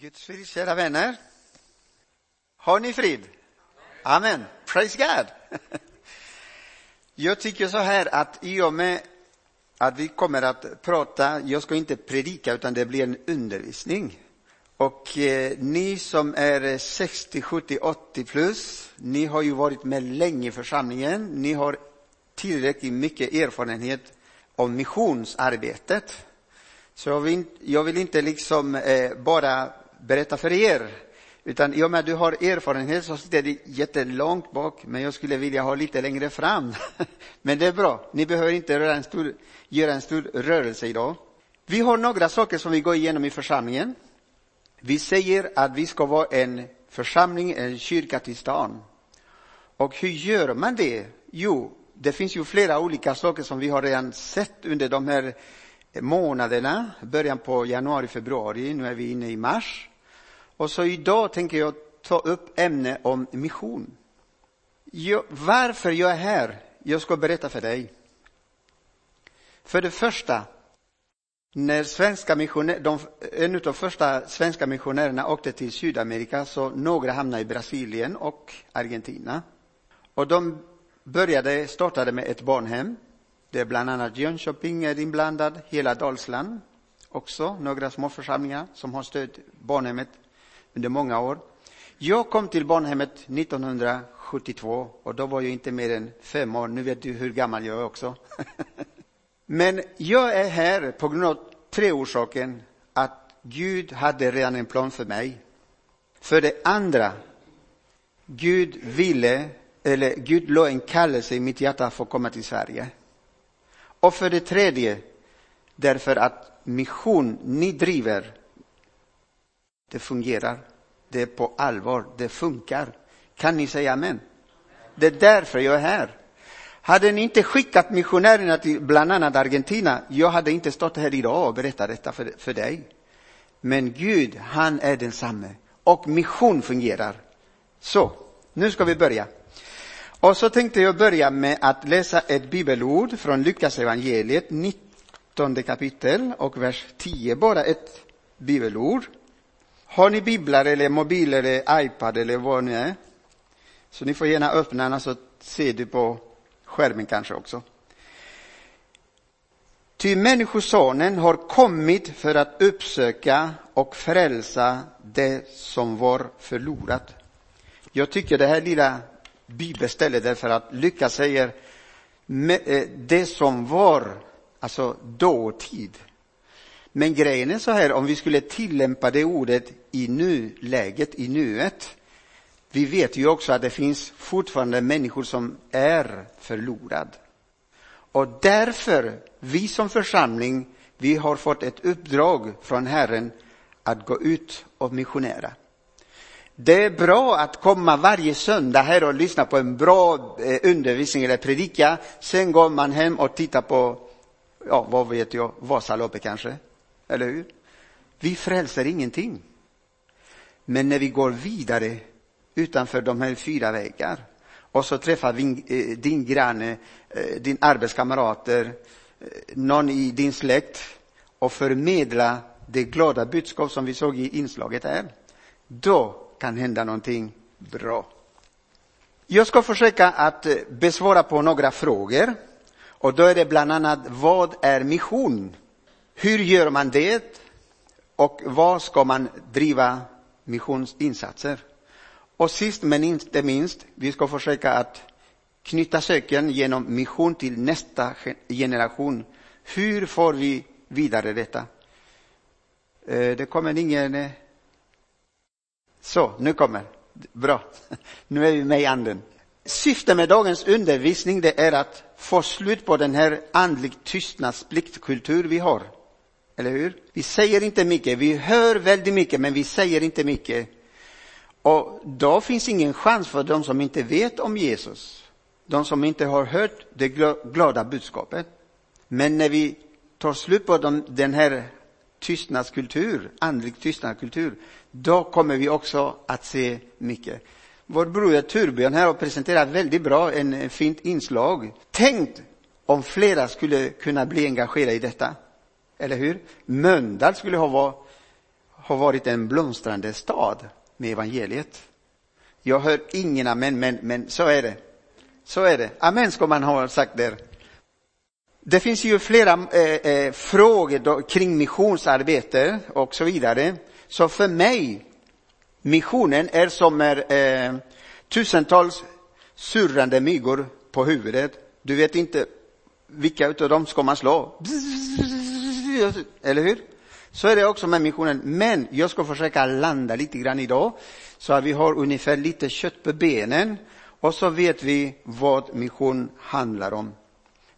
Guds frid, kära vänner. Har ni frid? Amen. Praise God. Jag tycker så här att i och med att vi kommer att prata, jag ska inte predika utan det blir en undervisning. Och eh, ni som är 60, 70, 80 plus, ni har ju varit med länge i församlingen. Ni har tillräckligt mycket erfarenhet av missionsarbetet. Så jag vill, jag vill inte liksom eh, bara berätta för er. Utan i och med att du har erfarenhet så sitter det jättelångt bak, men jag skulle vilja ha lite längre fram. men det är bra, ni behöver inte röra en, stor, göra en stor rörelse idag. Vi har några saker som vi går igenom i församlingen. Vi säger att vi ska vara en församling, en kyrka till stan. Och hur gör man det? Jo, det finns ju flera olika saker som vi har redan sett under de här Eh, månaderna, början på januari, februari, nu är vi inne i mars. Och så idag tänker jag ta upp ämne om mission. Jag, varför jag är här? Jag ska berätta för dig. För det första, när svenska missionär, de, en av de första svenska missionärerna åkte till Sydamerika så några hamnade i Brasilien och Argentina. Och de började, startade med ett barnhem det är bland annat Jönköping är inblandad, hela Dalsland också, några små församlingar som har stött barnhemmet under många år. Jag kom till barnhemmet 1972 och då var jag inte mer än fem år. Nu vet du hur gammal jag är också. Men jag är här på grund av tre orsaker. Att Gud hade redan en plan för mig. För det andra, Gud ville, eller Gud la en kallelse i mitt hjärta för att komma till Sverige. Och för det tredje, därför att mission ni driver, det fungerar. Det är på allvar, det funkar. Kan ni säga amen? Det är därför jag är här. Hade ni inte skickat missionärerna till bland annat Argentina, jag hade inte stått här idag och berättat detta för, för dig. Men Gud, han är densamme. Och mission fungerar. Så, nu ska vi börja. Och så tänkte jag börja med att läsa ett bibelord från Lukas evangeliet 19 kapitel och vers 10, bara ett bibelord. Har ni biblar eller mobiler eller iPad eller vad ni är? Så ni får gärna öppna den så ser du på skärmen kanske också. Ty Människosonen har kommit för att uppsöka och frälsa det som var förlorat. Jag tycker det här lilla bibelställe därför att Lukas säger eh, det som var, alltså dåtid. Men grejen är så här, om vi skulle tillämpa det ordet i nuläget, i nuet. Vi vet ju också att det finns fortfarande människor som är förlorade. Och därför, vi som församling, vi har fått ett uppdrag från Herren att gå ut och missionera. Det är bra att komma varje söndag här och lyssna på en bra eh, undervisning eller predika. Sen går man hem och tittar på, ja vad vet jag, Vasaloppet kanske. Eller hur? Vi frälser ingenting. Men när vi går vidare utanför de här fyra vägar och så träffar vi eh, din granne, eh, din arbetskamrater, någon i din släkt och förmedla det glada budskap som vi såg i inslaget här. Då kan hända någonting bra. Jag ska försöka att eh, besvara på några frågor. Och då är det bland annat, vad är mission? Hur gör man det? Och vad ska man driva missionsinsatser? Och sist men inte minst, vi ska försöka att knyta söken genom mission till nästa generation. Hur får vi vidare detta? Eh, det kommer ingen eh, så, nu kommer. Bra. Nu är vi med i anden. Syftet med dagens undervisning det är att få slut på den här andlig tystnadspliktkultur vi har. Eller hur? Vi säger inte mycket, vi hör väldigt mycket men vi säger inte mycket. Och då finns ingen chans för de som inte vet om Jesus. De som inte har hört det glada budskapet. Men när vi tar slut på den här tystnadskultur, andlig tystnadskultur, då kommer vi också att se mycket. Vår broder Turbjörn här har presenterat väldigt bra, en eh, fint inslag. Tänk om flera skulle kunna bli engagerade i detta. Eller hur? Mölndal skulle ha, ha varit en blomstrande stad med evangeliet. Jag hör ingen amen, men, men så är det. Så är det. Amen ska man ha sagt där. Det finns ju flera eh, eh, frågor då, kring missionsarbete och så vidare. Så för mig, missionen är som är, eh, tusentals surrande myggor på huvudet. Du vet inte vilka utav dem ska man slå. Eller hur? Så är det också med missionen. Men jag ska försöka landa lite grann idag så att vi har ungefär lite kött på benen och så vet vi vad mission handlar om.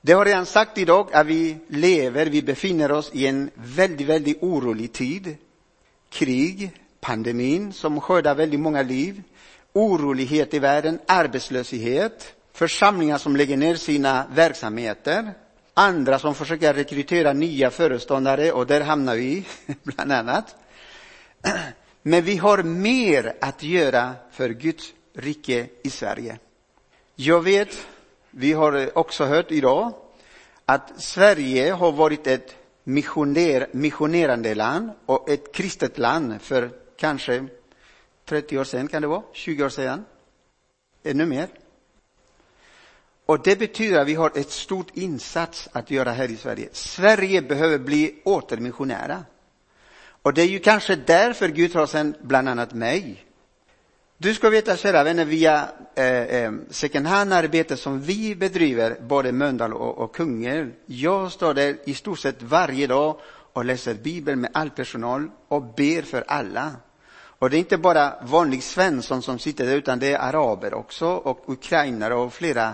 Det har redan sagt idag att vi lever, vi befinner oss i en väldigt, väldigt orolig tid. Krig, pandemin som skördar väldigt många liv, orolighet i världen, arbetslöshet, församlingar som lägger ner sina verksamheter, andra som försöker rekrytera nya föreståndare och där hamnar vi bland annat. Men vi har mer att göra för Guds rike i Sverige. Jag vet, vi har eh, också hört idag, att Sverige har varit ett missioner, missionerande land och ett kristet land för kanske 30 år sedan, kan det vara? 20 år sedan? Ännu mer? Och det betyder att vi har ett stort insats att göra här i Sverige. Sverige behöver bli återmissionära. Och det är ju kanske därför Gud har sänt bland annat mig. Du ska veta, kära vänner, via eh, eh, second hand-arbete som vi bedriver, både Mölndal och, och Kungälv. Jag står där i stort sett varje dag och läser Bibeln med all personal och ber för alla. Och det är inte bara vanlig Svensson som sitter där, utan det är araber också och ukrainare och flera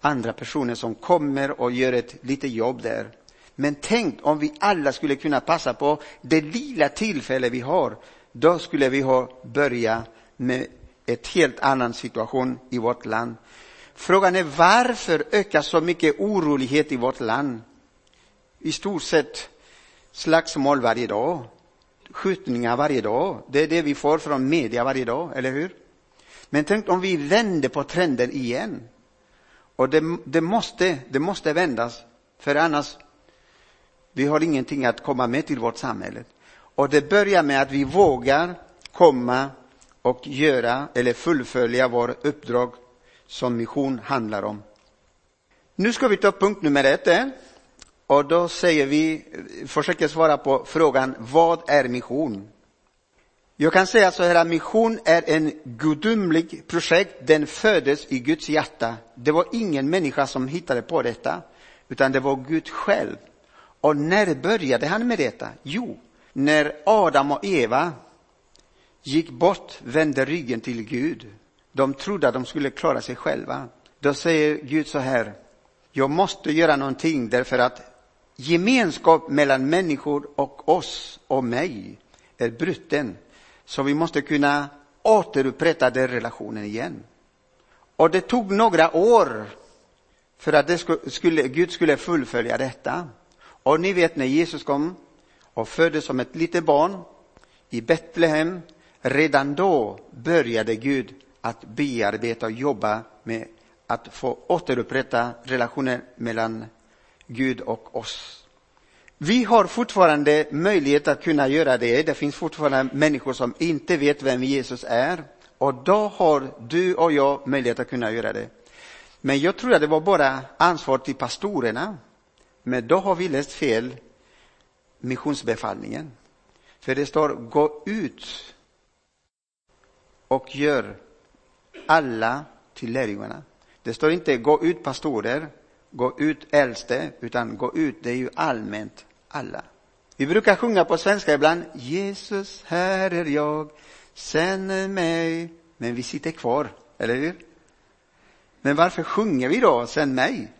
andra personer som kommer och gör ett litet jobb där. Men tänk om vi alla skulle kunna passa på det lilla tillfälle vi har. Då skulle vi ha börjat med ett helt annan situation i vårt land. Frågan är varför ökar så mycket orolighet i vårt land? I stort sett slagsmål varje dag, skjutningar varje dag. Det är det vi får från media varje dag, eller hur? Men tänk om vi vänder på trenden igen. Och det, det, måste, det måste vändas, för annars vi har ingenting att komma med till vårt samhälle. Och det börjar med att vi vågar komma och göra eller fullfölja vår uppdrag som mission handlar om. Nu ska vi ta punkt nummer ett. Eh? Och då säger vi, försöker svara på frågan, vad är mission? Jag kan säga så här mission är en gudomlig projekt. Den föddes i Guds hjärta. Det var ingen människa som hittade på detta, utan det var Gud själv. Och när började han med detta? Jo, när Adam och Eva gick bort, vände ryggen till Gud. De trodde att de skulle klara sig själva. Då säger Gud så här, jag måste göra någonting därför att gemenskap mellan människor och oss och mig är bruten. Så vi måste kunna återupprätta den relationen igen. Och det tog några år för att det skulle, Gud skulle fullfölja detta. Och ni vet när Jesus kom och föddes som ett litet barn i Betlehem, redan då började Gud att bearbeta och jobba med att få återupprätta relationen mellan Gud och oss. Vi har fortfarande möjlighet att kunna göra det. Det finns fortfarande människor som inte vet vem Jesus är. Och då har du och jag möjlighet att kunna göra det. Men jag tror att det var bara ansvar till pastorerna. Men då har vi läst fel missionsbefallningen. För det står gå ut och gör alla till lärjungarna. Det står inte gå ut pastorer, gå ut äldste, utan gå ut, det är ju allmänt alla. Vi brukar sjunga på svenska ibland, Jesus, här är jag, sänd mig. Men vi sitter kvar, eller hur? Men varför sjunger vi då, sänd mig?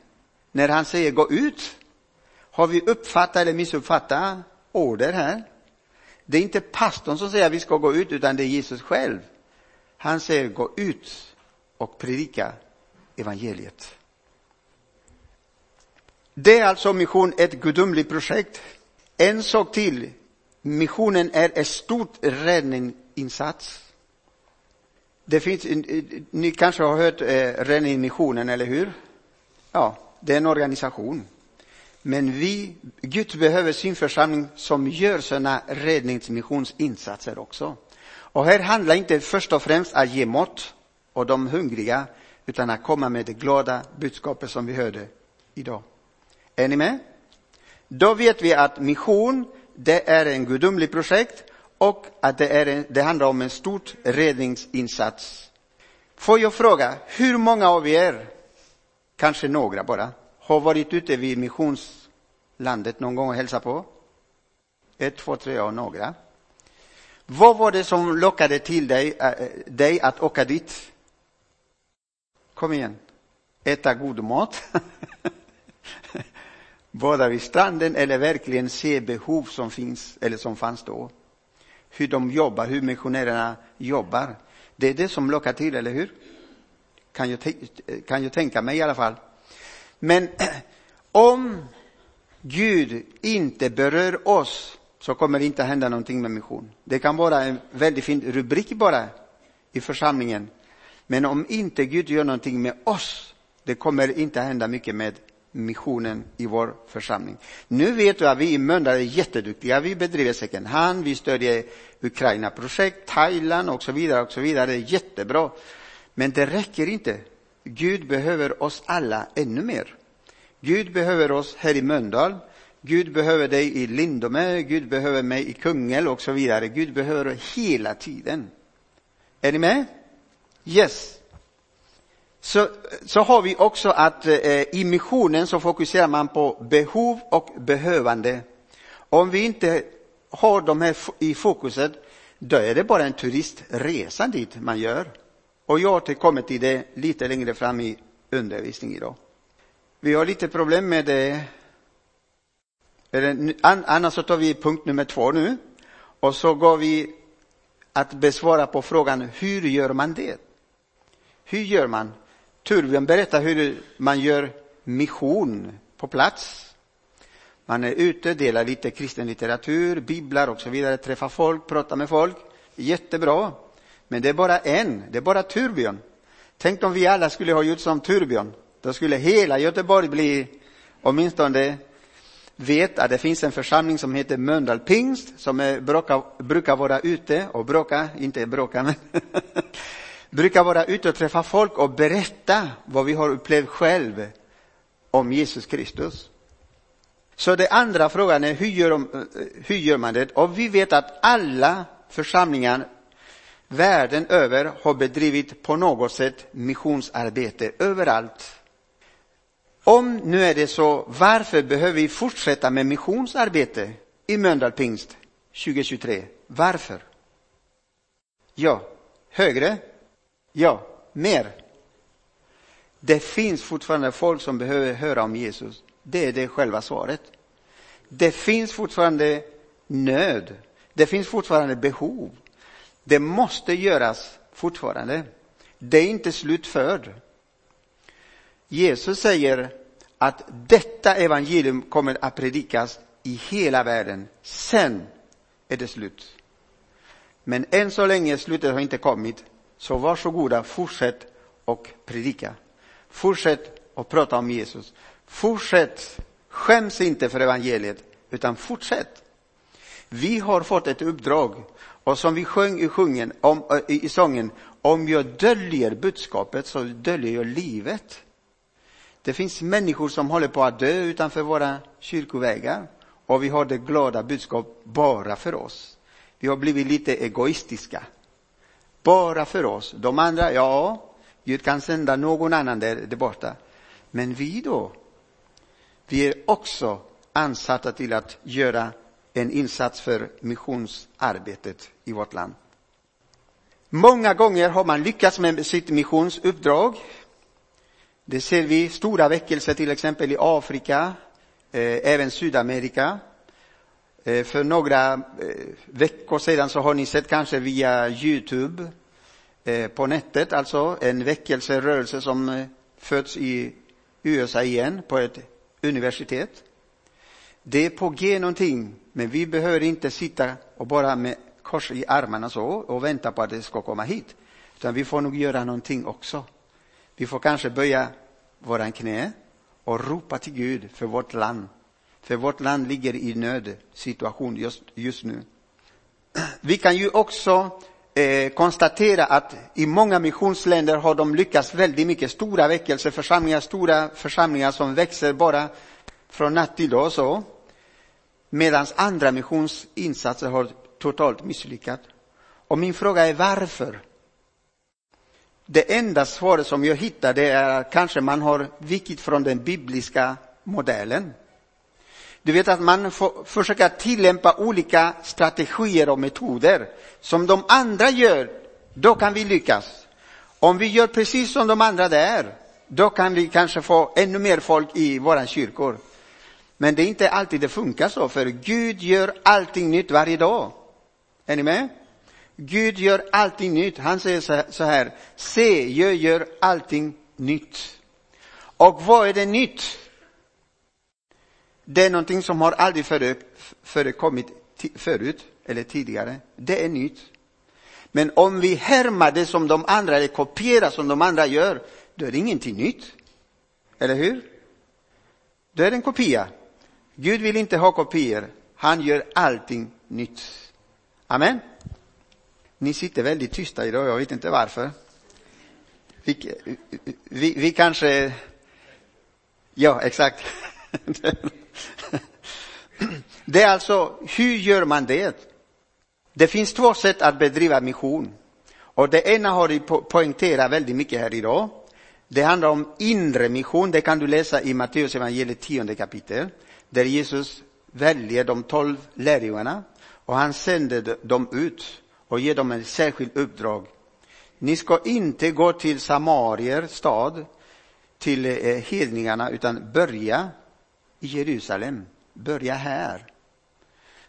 När han säger gå ut. Har vi uppfattat eller missuppfattat order här? Det är inte pastorn som säger att vi ska gå ut, utan det är Jesus själv. Han säger gå ut och predika evangeliet. Det är alltså mission ett gudomligt projekt. En sak till. Missionen är en stort räddningsinsats. Det finns, eh, eh, ni kanske har hört eh, räddningsmissionen, eller hur? Ja, det är en organisation. Men vi, Gud behöver sin församling som gör sådana räddningsmissionsinsatser också. Och här handlar inte först och främst att ge mat och de hungriga, utan att komma med det glada budskapet som vi hörde idag. Är ni med? Då vet vi att mission, det är en gudomlig projekt och att det, är en, det handlar om en stor räddningsinsats. Får jag fråga, hur många av er, kanske några bara, har varit ute vid missionslandet någon gång och hälsat på? Ett, två, tre, och några. Vad var det som lockade till dig, äh, dig att åka dit? Kom igen. Äta god mat. Bada vid stranden eller verkligen se behov som finns eller som fanns då. Hur de jobbar, hur missionärerna jobbar. Det är det som lockar till, eller hur? Kan jag, kan jag tänka mig i alla fall. Men om Gud inte berör oss så kommer det inte hända någonting med mission. Det kan vara en väldigt fin rubrik bara i församlingen. Men om inte Gud gör någonting med oss, det kommer inte hända mycket med missionen i vår församling. Nu vet du att vi i Mölndal är jätteduktiga. Vi bedriver second hand, vi stödjer Ukraina-projekt, Thailand och så vidare. och så vidare. Det är jättebra. Men det räcker inte. Gud behöver oss alla ännu mer. Gud behöver oss här i Mölndal. Gud behöver dig i Lindome, Gud behöver mig i Kungälv och så vidare. Gud behöver hela tiden. Är ni med? Yes. Så, så har vi också att eh, i missionen så fokuserar man på behov och behövande. Om vi inte har de här i fokuset, då är det bara en turistresa dit man gör. Och jag återkommer till det lite längre fram i undervisningen idag. Vi har lite problem med det. Annars så tar vi punkt nummer två nu. Och så går vi att besvara på frågan, hur gör man det? Hur gör man? Turbjörn berättar hur man gör mission på plats. Man är ute, delar lite kristen litteratur, biblar och så vidare, träffar folk, pratar med folk. Jättebra. Men det är bara en, det är bara Turbjörn. Tänk om vi alla skulle ha gjort som Turbjörn. Då skulle hela Göteborg bli, åtminstone vet att det finns en församling som heter Mölndal Pingst som är, brukar, brukar vara ute och bråka, inte bråka men brukar vara ute och träffa folk och berätta vad vi har upplevt själv om Jesus Kristus. Så den andra frågan är hur gör, de, hur gör man det? Och vi vet att alla församlingar världen över har bedrivit på något sätt missionsarbete överallt. Om nu är det så, varför behöver vi fortsätta med missionsarbete i Mölndal Pingst 2023? Varför? Ja, högre? Ja, mer. Det finns fortfarande folk som behöver höra om Jesus. Det är det själva svaret. Det finns fortfarande nöd. Det finns fortfarande behov. Det måste göras fortfarande. Det är inte slutförd. Jesus säger att detta evangelium kommer att predikas i hela världen. Sen är det slut. Men än så länge slutet har inte kommit. Så varsågoda, fortsätt och predika. Fortsätt och prata om Jesus. Fortsätt, skäms inte för evangeliet, utan fortsätt. Vi har fått ett uppdrag och som vi sjöng i, sjungen, om, eh, i sången, om jag döljer budskapet så döljer jag livet. Det finns människor som håller på att dö utanför våra kyrkovägar och vi har det glada budskap bara för oss. Vi har blivit lite egoistiska. Bara för oss. De andra, ja, Gud kan sända någon annan där, där borta. Men vi då? Vi är också ansatta till att göra en insats för missionsarbetet i vårt land. Många gånger har man lyckats med sitt missionsuppdrag. Det ser vi stora väckelser till exempel i Afrika, eh, även Sydamerika. Eh, för några eh, veckor sedan så har ni sett kanske via Youtube eh, på nätet, alltså en väckelserörelse som eh, föds i USA igen på ett universitet. Det är på G någonting, men vi behöver inte sitta och bara med kors i armarna så och vänta på att det ska komma hit. Utan vi får nog göra någonting också. Vi får kanske böja våran knä och ropa till Gud för vårt land För vårt land ligger i nödsituation just, just nu. Vi kan ju också eh, konstatera att i många missionsländer har de lyckats väldigt mycket. Stora väckelseförsamlingar, stora församlingar som växer bara från natt till dag så. Medan andra missionsinsatser har totalt misslyckats. Och min fråga är varför? Det enda svaret som jag hittar det är att kanske man har vikit från den bibliska modellen. Du vet att man får försöka tillämpa olika strategier och metoder som de andra gör, då kan vi lyckas. Om vi gör precis som de andra där, då kan vi kanske få ännu mer folk i våra kyrkor. Men det är inte alltid det funkar så, för Gud gör allting nytt varje dag. Är ni med? Gud gör allting nytt. Han säger så här, se, jag gör allting nytt. Och vad är det nytt? Det är någonting som har aldrig förekommit förut eller tidigare. Det är nytt. Men om vi härmar det som de andra eller kopierar som de andra gör, då är det ingenting nytt. Eller hur? Då är det en kopia. Gud vill inte ha kopior. Han gör allting nytt. Amen. Ni sitter väldigt tysta idag, jag vet inte varför. Vi, vi, vi kanske... Ja, exakt. Det är alltså, hur gör man det? Det finns två sätt att bedriva mission. Och det ena har vi poängterat väldigt mycket här idag. Det handlar om inre mission, det kan du läsa i Matteus evangeliet 10 kapitel, där Jesus väljer de tolv lärjungarna och han sänder dem ut och ger dem ett särskilt uppdrag. Ni ska inte gå till Samarier stad, till eh, hedningarna, utan börja i Jerusalem. Börja här.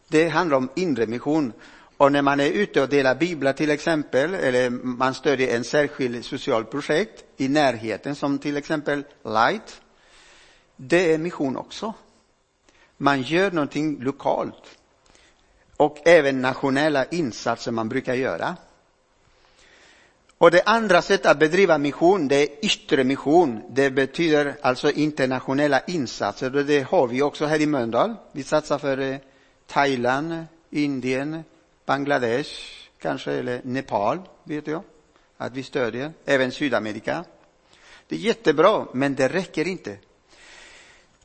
Det handlar om inre mission. Och när man är ute och delar biblar till exempel, eller man stödjer en särskild social projekt i närheten, som till exempel Light, det är mission också. Man gör någonting lokalt. Och även nationella insatser man brukar göra. Och det andra sättet att bedriva mission, det är yttre mission. Det betyder alltså internationella insatser. Och det har vi också här i Mölndal. Vi satsar för eh, Thailand, Indien, Bangladesh, kanske, eller Nepal, vet jag. Att vi stödjer, även Sydamerika. Det är jättebra, men det räcker inte.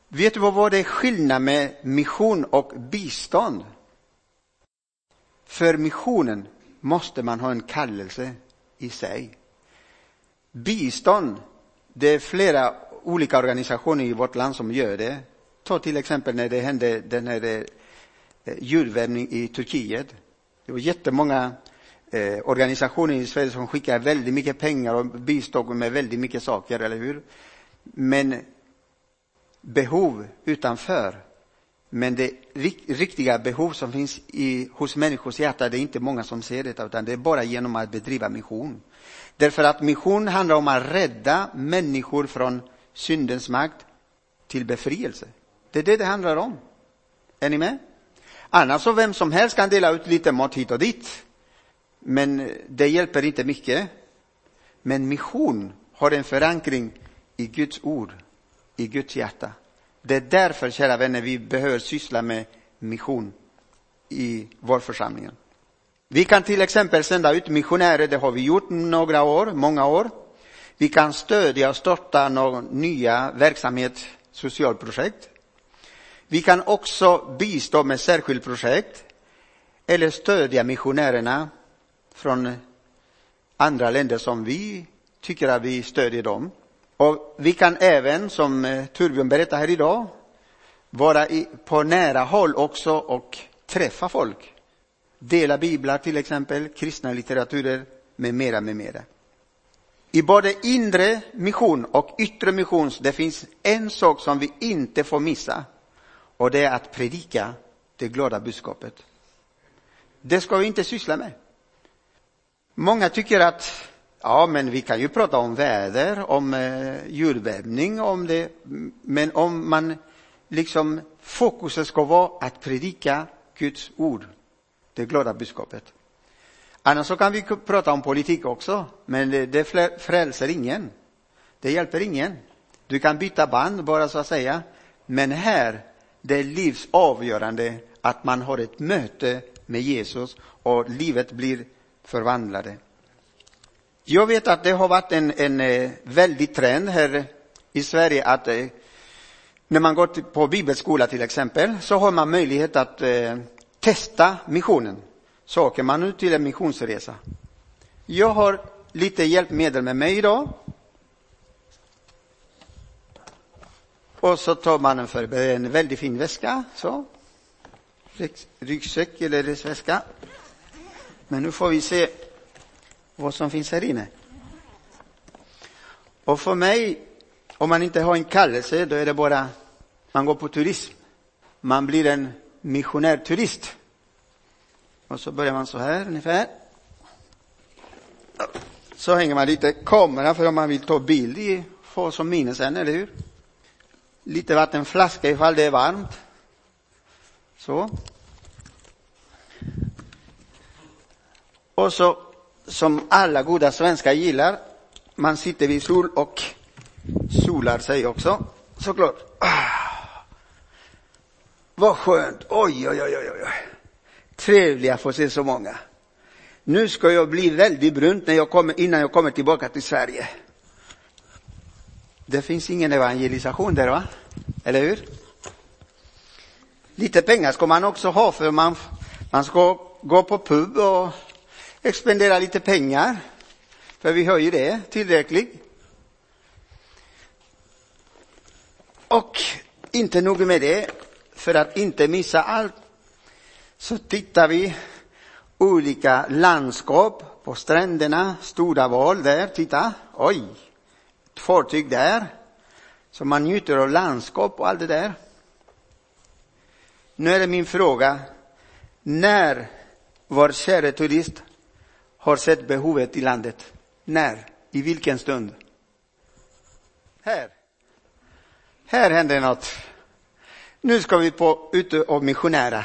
Vet du vad det är skillnad med mission och bistånd? För missionen måste man ha en kallelse i sig. Bistånd, det är flera olika organisationer i vårt land som gör det. Ta till exempel när det hände den här eh, i Turkiet. Det var jättemånga eh, organisationer i Sverige som skickade väldigt mycket pengar och bistånd med väldigt mycket saker, eller hur? Men behov utanför men det riktiga behov som finns i, hos människors hjärta, det är inte många som ser det, utan det är bara genom att bedriva mission. Därför att mission handlar om att rädda människor från syndens makt till befrielse. Det är det det handlar om. Är ni med? Annars så vem som helst kan dela ut lite mat hit och dit. Men det hjälper inte mycket. Men mission har en förankring i Guds ord, i Guds hjärta. Det är därför, kära vänner, vi behöver syssla med mission i vår församling. Vi kan till exempel sända ut missionärer, det har vi gjort några år, många år. Vi kan stödja och starta någon nya verksamhet, socialprojekt. Vi kan också bistå med särskilt projekt eller stödja missionärerna från andra länder som vi tycker att vi stödjer dem. Och vi kan även, som eh, Turbjörn berättar här idag, vara i, på nära håll också och träffa folk. Dela biblar till exempel, kristna litteraturer med mera, med mera. I både inre mission och yttre mission, det finns en sak som vi inte får missa. Och det är att predika det glada budskapet. Det ska vi inte syssla med. Många tycker att Ja, men vi kan ju prata om väder, om eh, jordbävning, om det. Men om man liksom fokuset ska vara att predika Guds ord, det glada budskapet. Annars så kan vi prata om politik också, men det, det frälser ingen. Det hjälper ingen. Du kan byta band bara så att säga. Men här, Det är livsavgörande att man har ett möte med Jesus och livet blir förvandlade. Jag vet att det har varit en, en eh, väldig trend här i Sverige att eh, när man går på bibelskola till exempel så har man möjlighet att eh, testa missionen. Så åker man ut till en missionsresa. Jag har lite hjälpmedel med mig idag. Och så tar man en, för, en väldigt fin väska, så. Ryggsäck eller resväska. Men nu får vi se vad som finns här inne. Och för mig, om man inte har en kallelse, då är det bara, man går på turism. Man blir en missionärturist. Och så börjar man så här ungefär. Så hänger man lite kamera för om man vill ta bild i, få som minne sen, eller hur? Lite vattenflaska ifall det är varmt. Så. Och så, som alla goda svenskar gillar, man sitter vid sol och solar sig också, såklart. Ah. Vad skönt, oj, oj, oj, oj, oj. Trevliga få se så många. Nu ska jag bli väldigt brunt när jag kommer, innan jag kommer tillbaka till Sverige. Det finns ingen evangelisation där va? Eller hur? Lite pengar ska man också ha för man, man ska gå på pub och expendera lite pengar. För vi har ju det tillräckligt. Och inte nog med det, för att inte missa allt så tittar vi olika landskap på stränderna, stora val där, titta, oj, ett fartyg där. Så man njuter av landskap och allt det där. Nu är det min fråga, när var käre turist har sett behovet i landet? När? I vilken stund? Här. Här händer något. Nu ska vi på ute och missionära.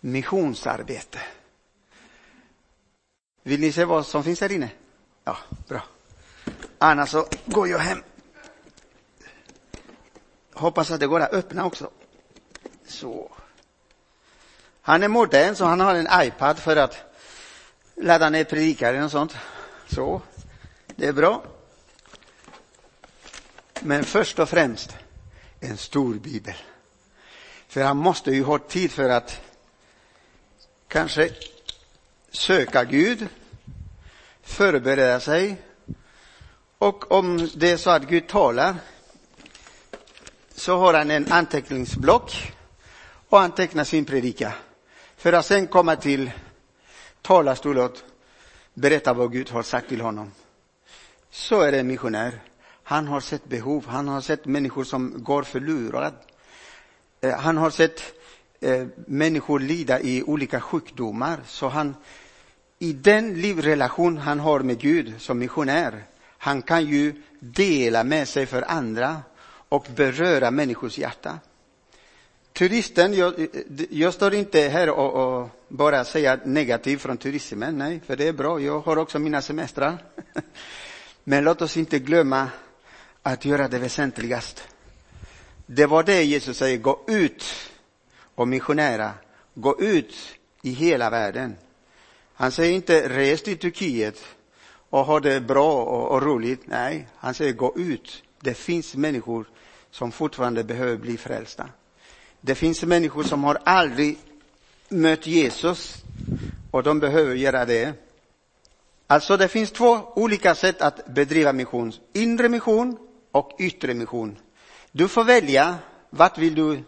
Missionsarbete. Vill ni se vad som finns här inne? Ja, bra. Annars så går jag hem. Hoppas att det går att öppna också. Så. Han är modern så han har en iPad för att ladda ner predikaren och sånt. Så, det är bra. Men först och främst en stor bibel. För han måste ju ha tid för att kanske söka Gud, förbereda sig och om det är så att Gud talar så har han en anteckningsblock och antecknar sin predika för att sen komma till talarstolen och berätta vad Gud har sagt till honom. Så är det en missionär. Han har sett behov, han har sett människor som går förlorade. Eh, han har sett eh, människor lida i olika sjukdomar, så han i den livrelation han har med Gud som missionär, han kan ju dela med sig för andra och beröra människors hjärta. Turisten, jag, eh, jag står inte här och, och bara säga negativt från turismen, nej, för det är bra, jag har också mina semestrar. Men låt oss inte glömma att göra det väsentligast. Det var det Jesus säger, gå ut och missionera. gå ut i hela världen. Han säger inte res till Turkiet och ha det bra och, och roligt. Nej, han säger gå ut. Det finns människor som fortfarande behöver bli frälsta. Det finns människor som har aldrig mött Jesus och de behöver göra det. Alltså det finns två olika sätt att bedriva mission. Inre mission och yttre mission. Du får välja, vart vill du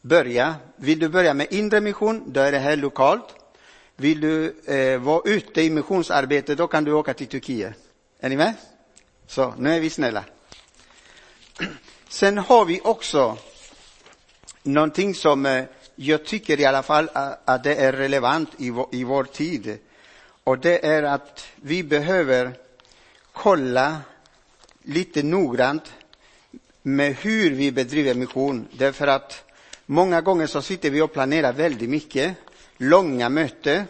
börja? Vill du börja med inre mission, då är det här lokalt. Vill du eh, vara ute i missionsarbete, då kan du åka till Turkiet. Är ni med? Så, nu är vi snälla. Sen har vi också någonting som eh, jag tycker i alla fall att det är relevant i vår, i vår tid. Och det är att vi behöver kolla lite noggrant med hur vi bedriver mission. Därför att många gånger så sitter vi och planerar väldigt mycket, långa möten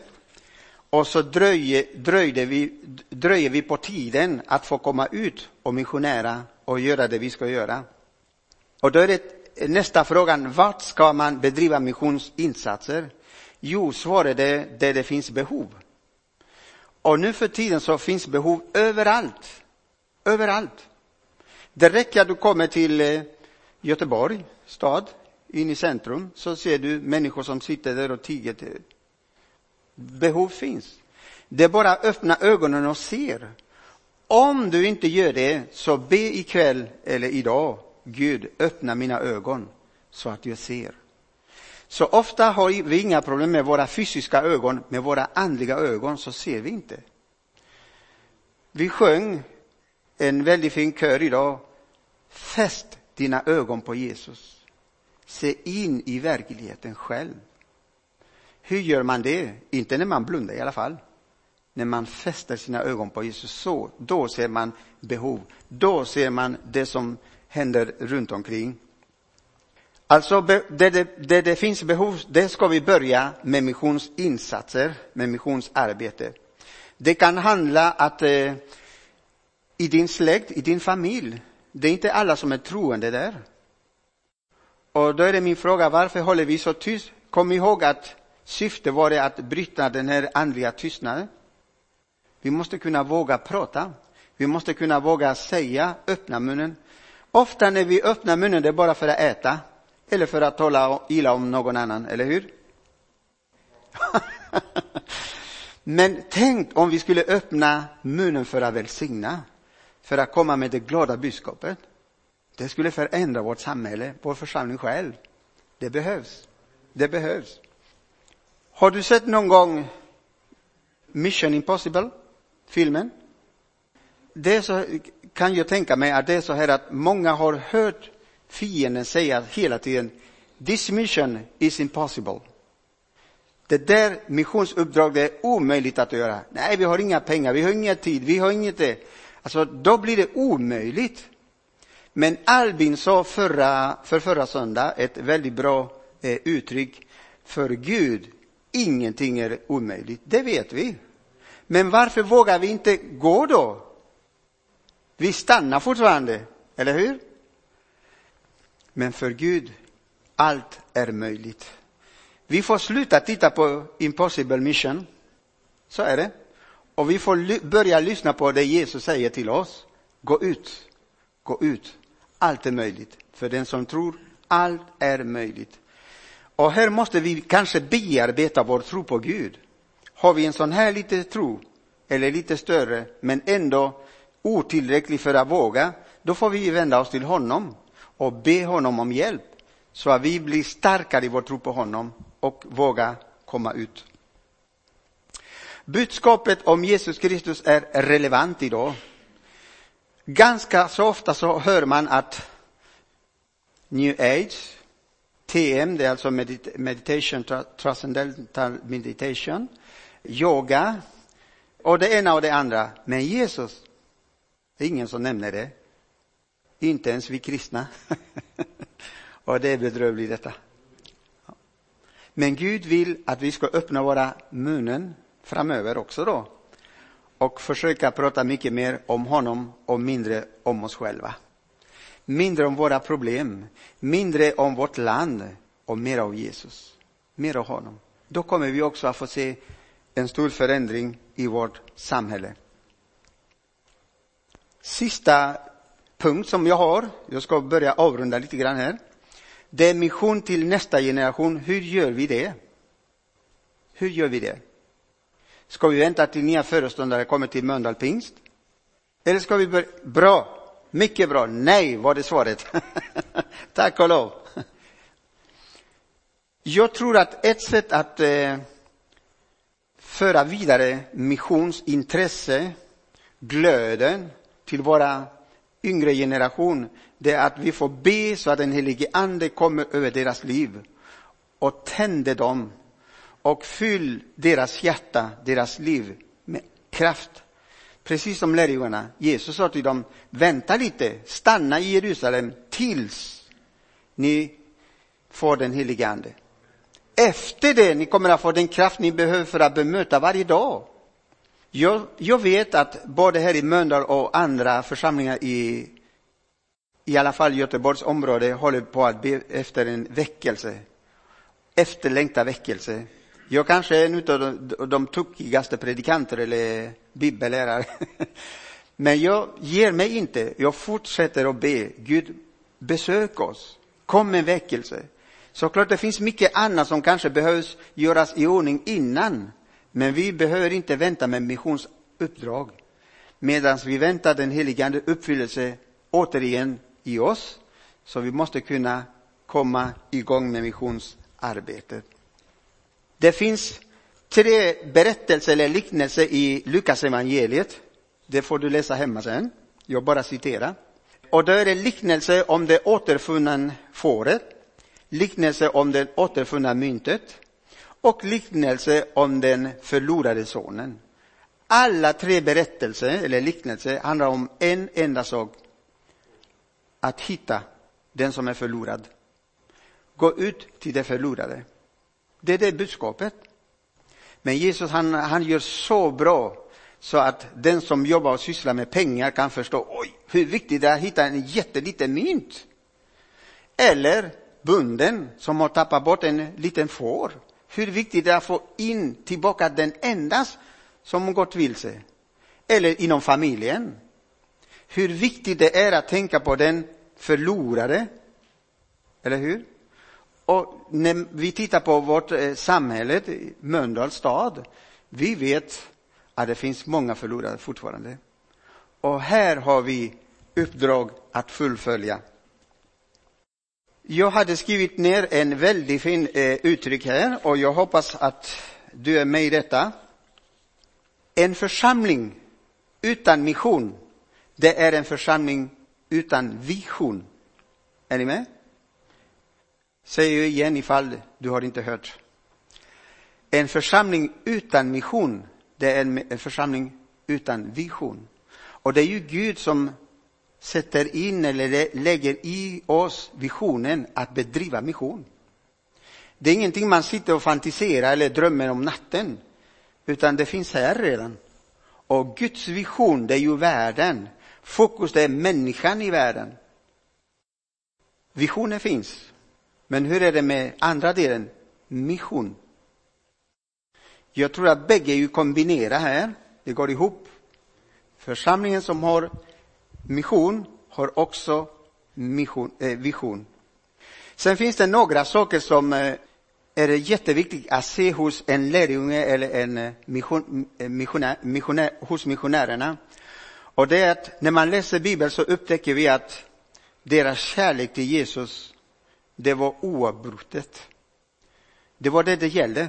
och så dröjer, vi, dröjer vi på tiden att få komma ut och missionera och göra det vi ska göra. Och då är det nästa frågan, vart ska man bedriva missionsinsatser? Jo, svaret är där det finns behov. Och nu för tiden så finns behov överallt. Överallt. Det räcker att du kommer till eh, Göteborg stad, in i centrum, så ser du människor som sitter där och tiger. Behov finns. Det är bara att öppna ögonen och se. Om du inte gör det, så be ikväll eller idag. Gud, öppna mina ögon så att jag ser. Så ofta har vi inga problem med våra fysiska ögon, med våra andliga ögon så ser vi inte. Vi sjöng en väldigt fin kör idag. Fäst dina ögon på Jesus. Se in i verkligheten själv. Hur gör man det? Inte när man blundar i alla fall. När man fäster sina ögon på Jesus, så, då ser man behov. Då ser man det som händer runt omkring. Alltså, där det, där det finns behov, där ska vi börja med missionsinsatser, med missionsarbete. Det kan handla att eh, i din släkt, i din familj, det är inte alla som är troende där. Och då är det min fråga, varför håller vi så tyst? Kom ihåg att syftet var det att bryta den här andliga tystnaden. Vi måste kunna våga prata. Vi måste kunna våga säga, öppna munnen. Ofta när vi öppnar munnen det är bara för att äta eller för att tala illa om någon annan, eller hur? Men tänk om vi skulle öppna munnen för att välsigna, för att komma med det glada budskapet. Det skulle förändra vårt samhälle, vår församling själv. Det behövs. Det behövs. Har du sett någon gång Mission Impossible, filmen? Det så, kan jag tänka mig att det är så här att många har hört fienden säga hela tiden, this mission is impossible. Det där missionsuppdraget är omöjligt att göra. Nej, vi har inga pengar, vi har ingen tid, vi har inget det. Alltså, då blir det omöjligt. Men Albin sa förra, för förra söndag ett väldigt bra eh, uttryck. För Gud, ingenting är omöjligt. Det vet vi. Men varför vågar vi inte gå då? Vi stannar fortfarande, eller hur? Men för Gud, allt är möjligt. Vi får sluta titta på Impossible Mission. Så är det. Och vi får börja lyssna på det Jesus säger till oss. Gå ut, gå ut. Allt är möjligt. För den som tror, allt är möjligt. Och här måste vi kanske bearbeta vår tro på Gud. Har vi en sån här liten tro, eller lite större, men ändå otillräcklig för att våga, då får vi vända oss till honom och be honom om hjälp så att vi blir starkare i vår tro på honom och vågar komma ut. Budskapet om Jesus Kristus är relevant idag. Ganska så ofta så hör man att new age, TM, det är alltså meditation, transcendental meditation, yoga och det ena och det andra. Men Jesus, det är ingen som nämner det. Inte ens vi kristna. och det är bedrövligt detta. Men Gud vill att vi ska öppna våra munnen framöver också då och försöka prata mycket mer om honom och mindre om oss själva. Mindre om våra problem, mindre om vårt land och mer av Jesus. Mer av honom. Då kommer vi också att få se en stor förändring i vårt samhälle. Sista punkt som jag har, jag ska börja avrunda lite grann här. Det är mission till nästa generation. Hur gör vi det? Hur gör vi det? Ska vi vänta till nya föreståndare kommer till Mölndal pingst? Eller ska vi börja? Bra, mycket bra. Nej, var det svaret. Tack och lov. Jag tror att ett sätt att eh, föra vidare missionsintresse, glöden till våra yngre generation, det är att vi får be så att den helige ande kommer över deras liv och tänder dem och fyll deras hjärta, deras liv med kraft. Precis som lärjungarna. Jesus sa till dem, vänta lite, stanna i Jerusalem tills ni får den helige ande. Efter det ni kommer att få den kraft ni behöver för att bemöta varje dag. Jag, jag vet att både här i Mölndal och andra församlingar i, i alla fall Göteborgs område håller på att be efter en väckelse. Efterlängtad väckelse. Jag kanske är en av de, de tokigaste predikanter eller bibellärare. Men jag ger mig inte. Jag fortsätter att be. Gud, besök oss. Kom med väckelse. Såklart det finns mycket annat som kanske behövs göras i ordning innan. Men vi behöver inte vänta med missionsuppdrag. Medan vi väntar den heligande uppfyllelse återigen i oss. Så vi måste kunna komma igång med missionsarbetet. Det finns tre berättelser eller liknelser i Lukas evangeliet. Det får du läsa hemma sen. Jag bara citerar. Och då är det liknelse om det återfunna fåret, liknelse om det återfunna myntet och liknelse om den förlorade sonen. Alla tre berättelser eller liknelser handlar om en enda sak. Att hitta den som är förlorad. Gå ut till det förlorade. Det är det budskapet. Men Jesus han, han gör så bra så att den som jobbar och sysslar med pengar kan förstå, oj, hur viktigt det är att hitta en jätteliten mynt. Eller bunden som har tappat bort en liten får. Hur viktigt det är att få in tillbaka den enda som gått vilse. Eller inom familjen. Hur viktigt det är att tänka på den förlorade. Eller hur? Och när vi tittar på vårt eh, samhälle, Mölndals stad, vi vet att det finns många förlorade fortfarande. Och här har vi uppdrag att fullfölja. Jag hade skrivit ner en väldigt fin eh, uttryck här och jag hoppas att du är med i detta. En församling utan mission, det är en församling utan vision. Är ni med? Säger jag igen ifall du har inte hört. En församling utan mission, det är en församling utan vision. Och det är ju Gud som sätter in eller lägger i oss visionen att bedriva mission. Det är ingenting man sitter och fantiserar eller drömmer om natten, utan det finns här redan. Och Guds vision, det är ju världen. Fokus, det är människan i världen. Visionen finns. Men hur är det med andra delen? Mission. Jag tror att bägge är ju kombinera här. Det går ihop. Församlingen som har mission har också mission, eh, vision. Sen finns det några saker som eh, är jätteviktigt att se hos en lärjunge eller en eh, mission, eh, missionär, missionär, hos missionärerna. Och det är att när man läser Bibeln så upptäcker vi att deras kärlek till Jesus, det var oavbrutet. Det var det det gällde.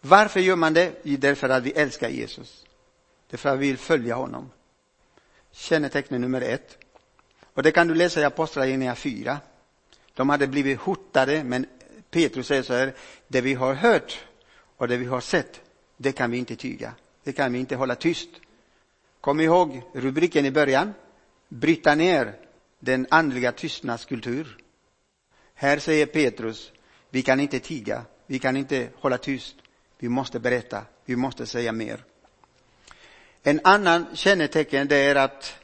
Varför gör man det? Därför att vi älskar Jesus. Därför att vi vill följa honom. Kännetecknet nummer ett. Och det kan du läsa i Apostlagärningarna 4. De hade blivit hotade, men Petrus säger så här, det vi har hört och det vi har sett, det kan vi inte tyga. Det kan vi inte hålla tyst. Kom ihåg rubriken i början, bryta ner den andliga tystnadskultur. Här säger Petrus, vi kan inte tiga, vi kan inte hålla tyst, vi måste berätta, vi måste säga mer. En annan kännetecken det är att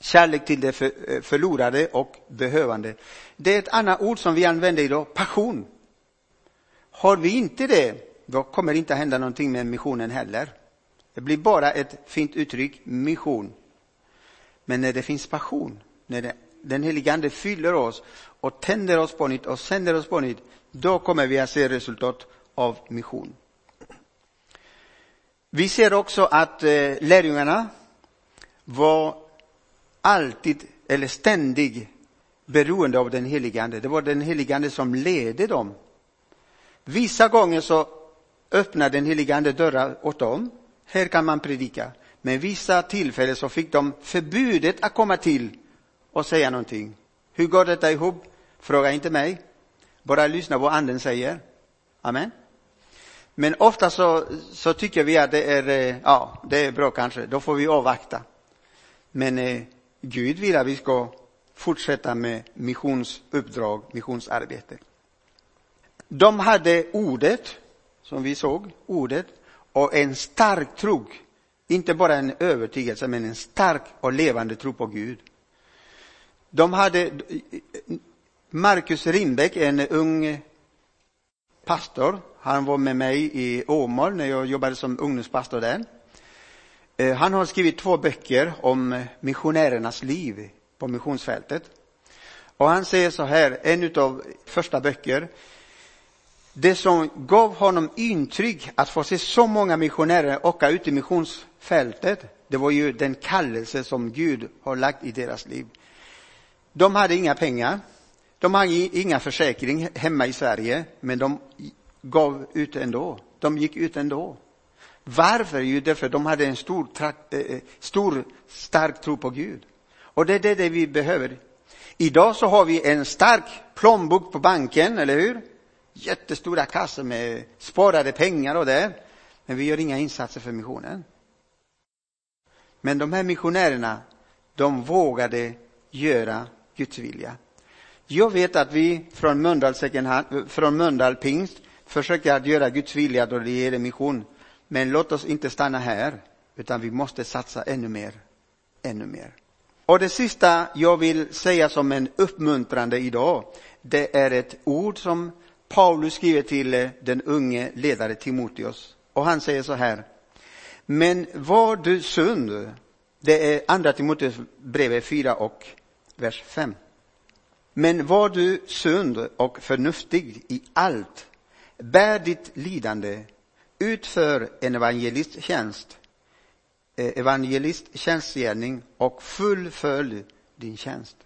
kärlek till det eh, förlorade och behövande. Det är ett annat ord som vi använder idag, passion. Har vi inte det, då kommer det inte hända någonting med missionen heller. Det blir bara ett fint uttryck, mission. Men när det finns passion, när det, den helige Ande fyller oss och tänder oss på nytt och sänder oss på nytt, då kommer vi att se resultat av mission. Vi ser också att eh, lärjungarna var alltid eller ständigt beroende av den helige Ande. Det var den helige Ande som ledde dem. Vissa gånger så öppnade den helige Ande dörrar åt dem. Här kan man predika. Men vissa tillfällen så fick de förbudet att komma till och säga någonting. Hur går detta ihop? Fråga inte mig. Bara lyssna på vad anden säger. Amen. Men ofta så, så tycker vi att det är, eh, ja, det är bra kanske, då får vi avvakta. Men eh, Gud vill att vi ska fortsätta med missionsuppdrag, missionsarbete. De hade ordet, som vi såg, ordet, och en stark tro. Inte bara en övertygelse, men en stark och levande tro på Gud. De hade, Marcus Rindbeck, en ung pastor, han var med mig i Åmål när jag jobbade som ungdomspastor där. Eh, han har skrivit två böcker om missionärernas liv på missionsfältet. Och han säger så här, en av första böcker, det som gav honom intryck att få se så många missionärer åka ut i missionsfältet, det var ju den kallelse som Gud har lagt i deras liv. De hade inga pengar, de hade inga försäkring hemma i Sverige, men de gav ut ändå. De gick ut ändå. Varför? Jo, därför de hade en stor, eh, eh, stor, stark tro på Gud. Och det är det vi behöver. Idag så har vi en stark plånbok på banken, eller hur? Jättestora kassor med sparade pengar och det. Men vi gör inga insatser för missionen. Men de här missionärerna, de vågade göra Guds vilja. Jag vet att vi från Mölndal, eh, från Mölndal pingst försöker att göra Guds vilja då det gäller mission. Men låt oss inte stanna här, utan vi måste satsa ännu mer, ännu mer. Och det sista jag vill säga som en uppmuntrande idag, det är ett ord som Paulus skriver till eh, den unge ledare Timoteus. Och han säger så här, men var du sund, det är andra Timoteus brevet 4 och vers 5. Men var du sund och förnuftig i allt, bär ditt lidande, utför en evangelisttjänst, eh, evangelisttjänstgärning och fullfölj din tjänst.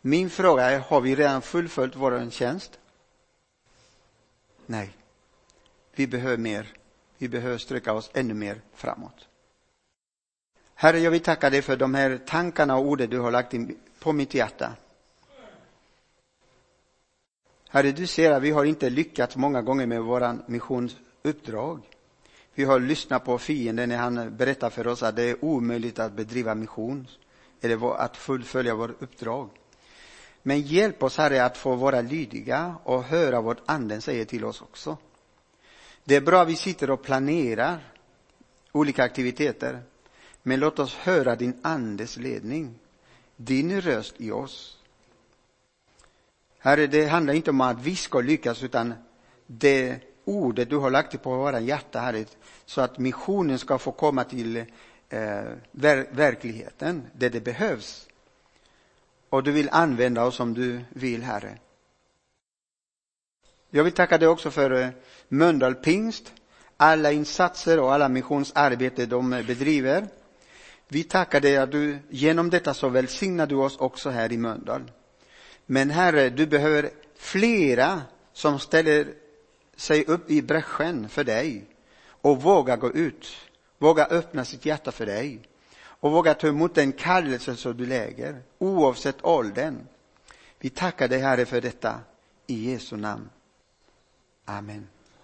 Min fråga är, har vi redan fullföljt vår tjänst? Nej. Vi behöver mer. Vi behöver sträcka oss ännu mer framåt. Herre, jag vill tacka dig för de här tankarna och orden du har lagt in på mitt hjärta. Herre, du ser att vi har inte lyckats många gånger med våran missionsuppdrag. Vi har lyssnat på fienden när han berättar för oss att det är omöjligt att bedriva mission eller att fullfölja vårt uppdrag. Men hjälp oss, Herre, att få vara lydiga och höra vad Anden säger till oss också. Det är bra att vi sitter och planerar olika aktiviteter, men låt oss höra din Andes ledning, din röst i oss. Herre, det handlar inte om att vi ska lyckas, utan det ordet du har lagt på våra hjärta, Herre, så att missionen ska få komma till eh, ver verkligheten, där det behövs. Och du vill använda oss som du vill, Herre. Jag vill tacka dig också för eh, Mölndal Pingst, alla insatser och alla missionsarbete de bedriver. Vi tackar dig att du genom detta så välsignar du oss också här i Mölndal. Men Herre, du behöver flera som ställer sig upp i bräschen för dig och vågar gå ut, vågar öppna sitt hjärta för dig och vågar ta emot den kallelse som du lägger, oavsett åldern. Vi tackar dig, Herre, för detta i Jesu namn. Amen.